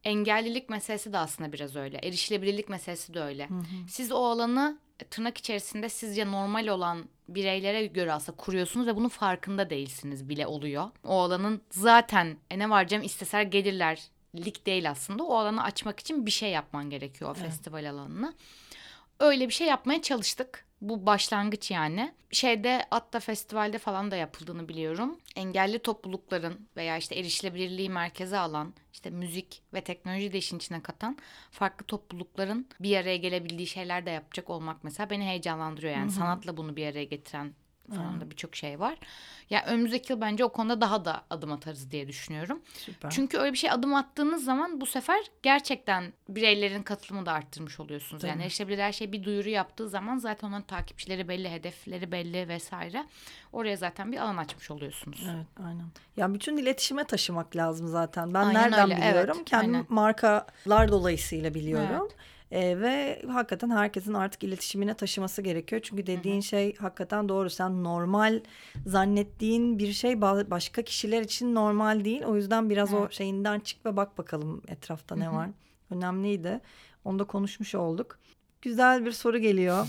engellilik meselesi de aslında biraz öyle. Erişilebilirlik meselesi de öyle. Hı hı. Siz o alanı tırnak içerisinde sizce normal olan bireylere göre aslında kuruyorsunuz ve bunun farkında değilsiniz bile oluyor. O alanın zaten e ne var Cem isteser gelirler lik değil aslında. O alanı açmak için bir şey yapman gerekiyor o evet. festival alanını. Öyle bir şey yapmaya çalıştık. Bu başlangıç yani. Şeyde Atta Festival'de falan da yapıldığını biliyorum. Engelli toplulukların veya işte erişilebilirliği merkeze alan, işte müzik ve teknoloji de işin içine katan farklı toplulukların bir araya gelebildiği şeyler de yapacak olmak mesela beni heyecanlandırıyor. Yani Hı-hı. sanatla bunu bir araya getiren falan da birçok şey var. Ya yani önümüzdeki yıl bence o konuda daha da adım atarız diye düşünüyorum. Süper. Çünkü öyle bir şey adım attığınız zaman bu sefer gerçekten bireylerin katılımı da arttırmış oluyorsunuz. Tabii. Yani erişebilir her şey bir duyuru yaptığı zaman zaten onların takipçileri belli, hedefleri belli vesaire. Oraya zaten bir alan açmış oluyorsunuz. Evet, aynen. Ya bütün iletişime taşımak lazım zaten. Ben aynen nereden öyle. biliyorum? Evet, Kendim aynen. markalar dolayısıyla biliyorum. Evet. E, ve hakikaten herkesin artık iletişimine taşıması gerekiyor. Çünkü dediğin Hı-hı. şey hakikaten doğru. Sen normal zannettiğin bir şey başka kişiler için normal değil. O yüzden biraz Hı-hı. o şeyinden çık ve bak bakalım etrafta Hı-hı. ne var. Önemliydi. Onu da konuşmuş olduk. Güzel bir soru geliyor.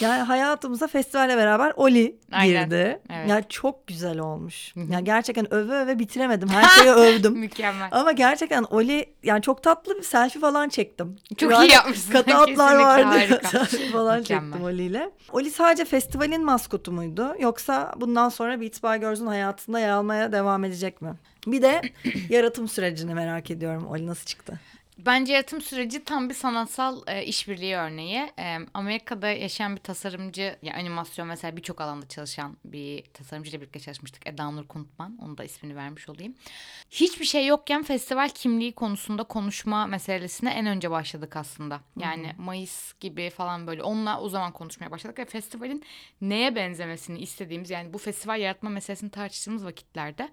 Yani hayatımıza festivalle beraber Oli Aynen. girdi. Evet. Yani çok güzel olmuş. Yani gerçekten öve öve bitiremedim. Her şeyi övdüm. Mükemmel. Ama gerçekten Oli yani çok tatlı bir selfie falan çektim. Çok yani iyi yapmışsın. Katatlar vardı. selfie falan Mükemmel. çektim Oli ile. Oli sadece festivalin maskotu muydu? Yoksa bundan sonra Beats by Girls'un hayatında yer almaya devam edecek mi? Bir de yaratım sürecini merak ediyorum. Oli nasıl çıktı? Bence yaratım süreci tam bir sanatsal e, işbirliği örneği. E, Amerika'da yaşayan bir tasarımcı, ya animasyon mesela birçok alanda çalışan bir tasarımcıyla birlikte çalışmıştık. Eda Nur Kuntman, onu da ismini vermiş olayım. Hiçbir şey yokken festival kimliği konusunda konuşma meselesine en önce başladık aslında. Yani hmm. Mayıs gibi falan böyle onunla o zaman konuşmaya başladık ve festivalin neye benzemesini istediğimiz yani bu festival yaratma meselesini tartıştığımız vakitlerde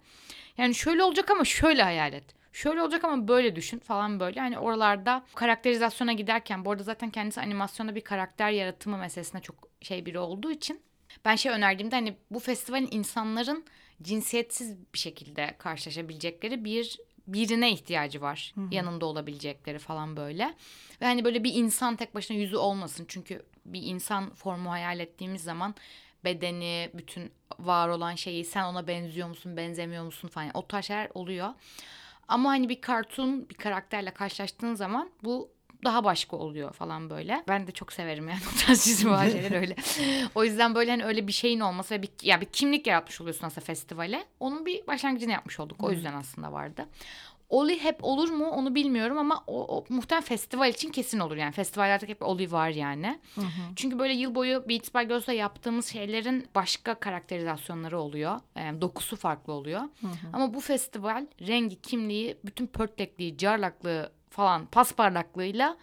yani şöyle olacak ama şöyle hayal et şöyle olacak ama böyle düşün falan böyle. Hani oralarda karakterizasyona giderken bu arada zaten kendisi animasyonda bir karakter yaratımı meselesine çok şey biri olduğu için ben şey önerdiğimde hani bu festivalin insanların cinsiyetsiz bir şekilde karşılaşabilecekleri bir birine ihtiyacı var. Hı hı. Yanında olabilecekleri falan böyle. Ve hani böyle bir insan tek başına yüzü olmasın. Çünkü bir insan formu hayal ettiğimiz zaman bedeni, bütün var olan şeyi sen ona benziyor musun, benzemiyor musun falan. O tarz şeyler oluyor. Ama hani bir kartun bir karakterle karşılaştığın zaman bu daha başka oluyor falan böyle. Ben de çok severim yani o tarz çizim şeyler öyle. o yüzden böyle hani öyle bir şeyin olması ve bir, ya bir kimlik yaratmış oluyorsun aslında festivale. Onun bir başlangıcını yapmış olduk. O yüzden aslında vardı. Oli hep olur mu onu bilmiyorum ama o, o muhtemelen festival için kesin olur yani. Festivallerde hep Oli var yani. Hı hı. Çünkü böyle yıl boyu Beats by Girls'la yaptığımız şeylerin başka karakterizasyonları oluyor. Yani dokusu farklı oluyor. Hı hı. Ama bu festival rengi, kimliği, bütün pörtlekliği, carlaklığı falan pasparlaklığıyla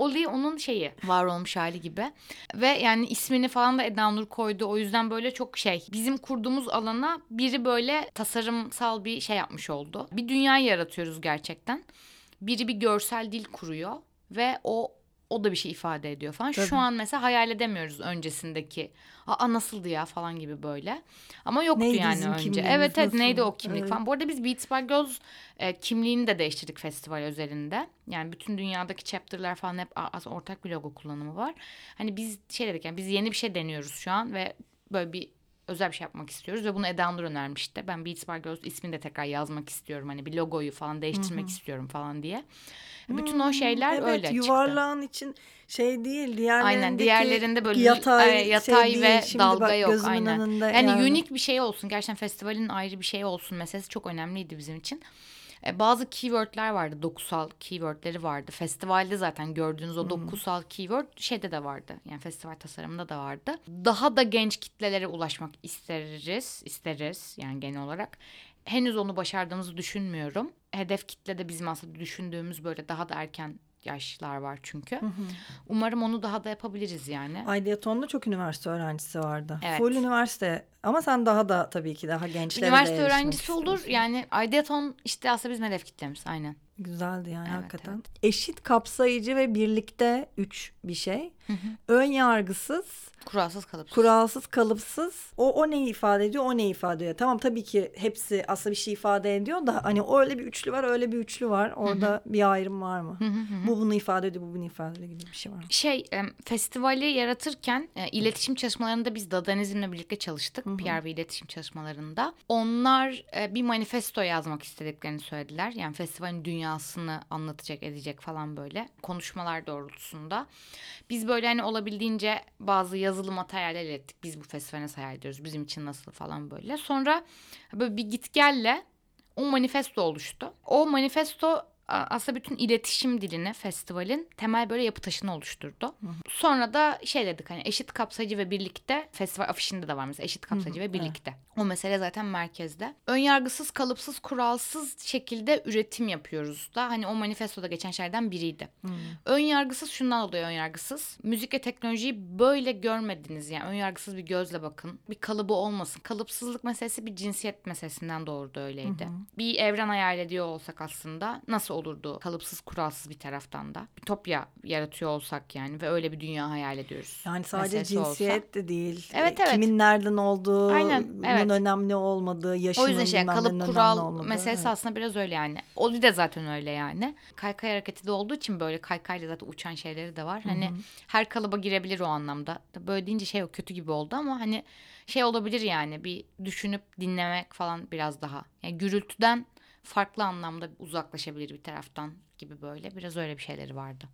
Oli onun şeyi var olmuş hali gibi. Ve yani ismini falan da Eda Nur koydu. O yüzden böyle çok şey bizim kurduğumuz alana biri böyle tasarımsal bir şey yapmış oldu. Bir dünya yaratıyoruz gerçekten. Biri bir görsel dil kuruyor ve o o da bir şey ifade ediyor falan. Tabii. Şu an mesela hayal edemiyoruz öncesindeki. Aa nasıldı ya falan gibi böyle. Ama yoktu neydi yani önce. Evet evet neydi o kimlik evet. falan. Bu arada biz Beats by Girls e, kimliğini de değiştirdik festival özelinde. Yani bütün dünyadaki chapter'lar falan hep az ortak bir logo kullanımı var. Hani biz şey dedik yani biz yeni bir şey deniyoruz şu an ve böyle bir özel bir şey yapmak istiyoruz ve bunu Eda Nur önermişti. Ben Beats by Girls ismini de tekrar yazmak istiyorum. Hani bir logoyu falan değiştirmek Hı-hı. istiyorum falan diye. Bütün o şeyler evet, öyle çıktı. yuvarlağın için şey değil diğerlerindeki aynen diğerlerinde böyle yatay, yatay şey ve değil, dalga yok aynen. Yani, yani unik bir şey olsun gerçekten festivalin ayrı bir şey olsun meselesi çok önemliydi bizim için. E, bazı keywordler vardı. Dokusal keywordleri vardı. Festivalde zaten gördüğünüz o dokusal keyword şeyde de vardı. Yani festival tasarımında da vardı. Daha da genç kitlelere ulaşmak isteriz. isteriz yani genel olarak. Henüz onu başardığımızı düşünmüyorum. Hedef kitle de bizim aslında düşündüğümüz böyle daha da erken yaşlar var çünkü. Umarım onu daha da yapabiliriz yani. Aidiyaton'da çok üniversite öğrencisi vardı. Evet. Full üniversite ama sen daha da tabii ki daha gençlere Üniversite öğrencisi olur yani Aidiyaton işte aslında bizim hedef kitlemiz aynen. Güzeldi yani Evet, hakikaten. Eşit kapsayıcı ve birlikte üç bir şey. Ön yargısız, Kuralsız kalıpsız. kuralsız, kalıpsız. O o neyi ifade ediyor, o ne ifade ediyor. Tamam tabii ki hepsi aslında bir şey ifade ediyor da hani öyle bir üçlü var, öyle bir üçlü var. Orada bir ayrım var mı? Bu bunu ifade ediyor, bu bunu ifade ediyor gibi bir şey var mı? Şey festivali yaratırken e, iletişim çalışmalarında biz Dadanizm'le birlikte çalıştık. PR ve iletişim çalışmalarında. Onlar e, bir manifesto yazmak istediklerini söylediler. Yani festivalin dünyasını anlatacak edecek falan böyle konuşmalar doğrultusunda. Biz böyle hani olabildiğince bazı yazılı materyaller ettik. Biz bu festivale nasıl hayal ediyoruz? Bizim için nasıl falan böyle. Sonra böyle bir git gelle o manifesto oluştu. O manifesto aslında bütün iletişim dilini festivalin temel böyle yapı taşını oluşturdu. Sonra da şey dedik hani eşit kapsayıcı ve birlikte festival afişinde de var mesela eşit kapsayıcı ve birlikte. O mesele zaten merkezde. Önyargısız, kalıpsız, kuralsız şekilde üretim yapıyoruz da hani o manifestoda geçen şeylerden biriydi. Önyargısız şundan dolayı önyargısız. Müzik ve teknolojiyi böyle görmediniz yani önyargısız bir gözle bakın. Bir kalıbı olmasın. Kalıpsızlık meselesi bir cinsiyet meselesinden doğurdu öyleydi. Bir evren hayal ediyor olsak aslında nasıl olurdu kalıpsız kuralsız bir taraftan da. Bir topya yaratıyor olsak yani ve öyle bir dünya hayal ediyoruz. Yani sadece meselesi olsa. cinsiyet de değil. Evet, E, evet. Kimin nereden olduğu, Aynen, evet. önemli olmadığı, yaşının O yüzden şey kalıp kural olmadığı. meselesi Evet. aslında biraz öyle yani. O de zaten öyle yani. Kaykay hareketi de olduğu için böyle kaykayla zaten uçan şeyleri de var. Hani her kalıba girebilir o anlamda. Böyle deyince şey o kötü gibi oldu ama hani şey olabilir yani bir düşünüp dinlemek falan biraz daha. Yani gürültüden farklı anlamda uzaklaşabilir bir taraftan gibi böyle. Biraz öyle bir şeyleri vardı.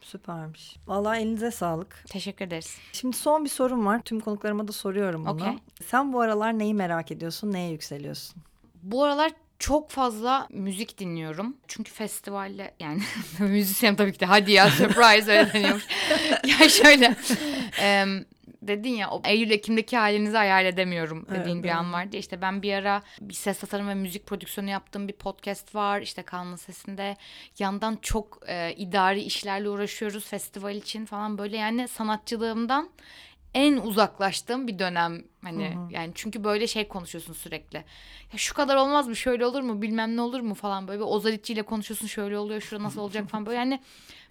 Süpermiş. Vallahi elinize sağlık. Teşekkür ederiz. Şimdi son bir sorum var. Tüm konuklarıma da soruyorum bunu. Okey. Sen bu aralar neyi merak ediyorsun, neye yükseliyorsun? Bu aralar çok fazla müzik dinliyorum. Çünkü festivalle yani müzisyen tabii ki de hadi ya surprise öyle deniyormuş. ya şöyle em, dedin ya o Eylül Ekim'deki halinizi hayal edemiyorum dediğin Evet, bir an vardı. İşte ben bir ara bir ses tasarım ve müzik prodüksiyonu yaptığım bir podcast var. İşte Kanlı Sesi'nde yandan çok e, idari işlerle uğraşıyoruz festival için falan böyle yani sanatçılığımdan en uzaklaştığım bir dönem hani yani çünkü böyle şey konuşuyorsun sürekli. Ya şu kadar olmaz mı? Şöyle olur mu? Bilmem ne olur mu falan böyle. Bir Ozalitçi ile konuşuyorsun. Şöyle oluyor. Şurada nasıl olacak falan böyle. Yani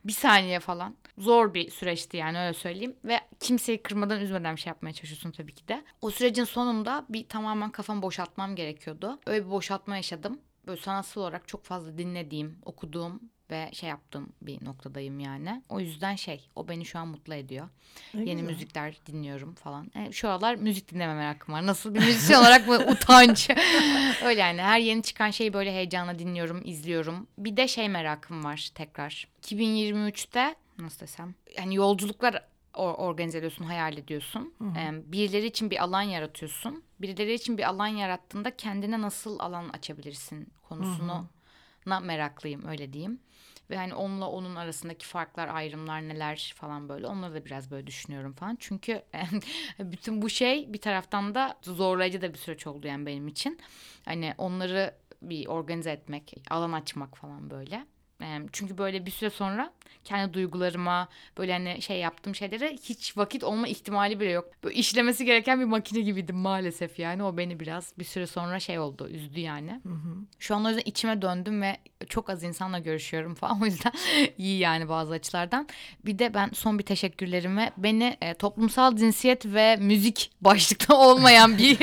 bir saniye falan. Zor bir süreçti yani öyle söyleyeyim. Ve kimseyi kırmadan üzmeden bir şey yapmaya çalışıyorsun tabii ki de. O sürecin sonunda bir tamamen kafamı boşaltmam gerekiyordu. Öyle bir boşaltma yaşadım. Böyle sanatsal olarak çok fazla dinlediğim, okuduğum ve şey yaptığım bir noktadayım yani. O yüzden şey, o beni şu an mutlu ediyor. Ne Yeni güzel. müzikler dinliyorum falan. E, şu aralar müzik dinleme merakım var. Nasıl bir müzisyen olarak mı utanç? Öyle yani her yeni çıkan şeyi böyle heyecanla dinliyorum, izliyorum. Bir de şey merakım var tekrar. 2023'te nasıl desem? Yani yolculuklar or- organize ediyorsun, hayal ediyorsun. E, birileri için bir alan yaratıyorsun. Birileri için bir alan yarattığında kendine nasıl alan açabilirsin konusunu na meraklıyım öyle diyeyim. Ve hani onunla onun arasındaki farklar, ayrımlar neler falan böyle. Onları da biraz böyle düşünüyorum falan. Çünkü bütün bu şey bir taraftan da zorlayıcı da bir süreç oldu yani benim için. Hani onları bir organize etmek, alan açmak falan böyle. Çünkü böyle bir süre sonra kendi duygularıma böyle hani şey yaptığım şeylere hiç vakit olma ihtimali bile yok. Böyle işlemesi gereken bir makine gibiydim maalesef yani. O beni biraz bir süre sonra şey oldu, üzdü yani. Şu an o yüzden içime döndüm ve çok az insanla görüşüyorum falan. O yüzden iyi yani bazı açılardan. Bir de ben son bir teşekkürlerimi beni e, toplumsal cinsiyet ve müzik başlıkta olmayan bir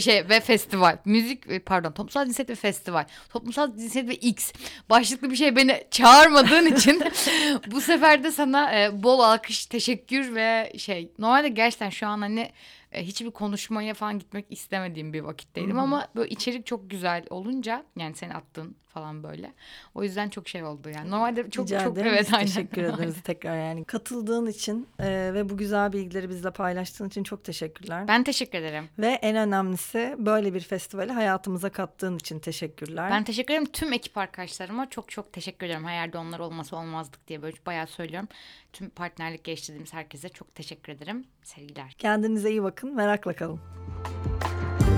şey ve festival. Müzik e, pardon toplumsal cinsiyet ve festival. Toplumsal cinsiyet ve X başlıklı bir şey beni çağırmadığın için bu sefer de sana e, bol alkış, teşekkür ve şey normalde gerçekten şu an hani e, hiçbir konuşmaya falan gitmek istemediğim bir vakitteydim ama böyle içerik çok güzel olunca yani senin attığın falan böyle. O yüzden çok şey oldu yani. Normalde çok Rica çok evet aynen. Teşekkür ederiz tekrar yani. Katıldığın için e, ve bu güzel bilgileri bizle paylaştığın için çok teşekkürler. Ben teşekkür ederim. Ve en önemlisi böyle bir festivali hayatımıza kattığın için teşekkürler. Ben teşekkür ederim tüm ekip arkadaşlarıma çok çok teşekkür ederim. Her yerde onlar olmasa olmazdık diye böyle bayağı söylüyorum. Tüm partnerlik geliştirdiğimiz herkese çok teşekkür ederim. Sevgiler. Kendinize iyi bakın. Merakla kalın.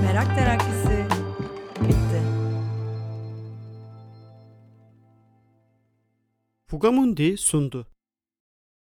Merak terakisi bitti. Fugamundi sundu.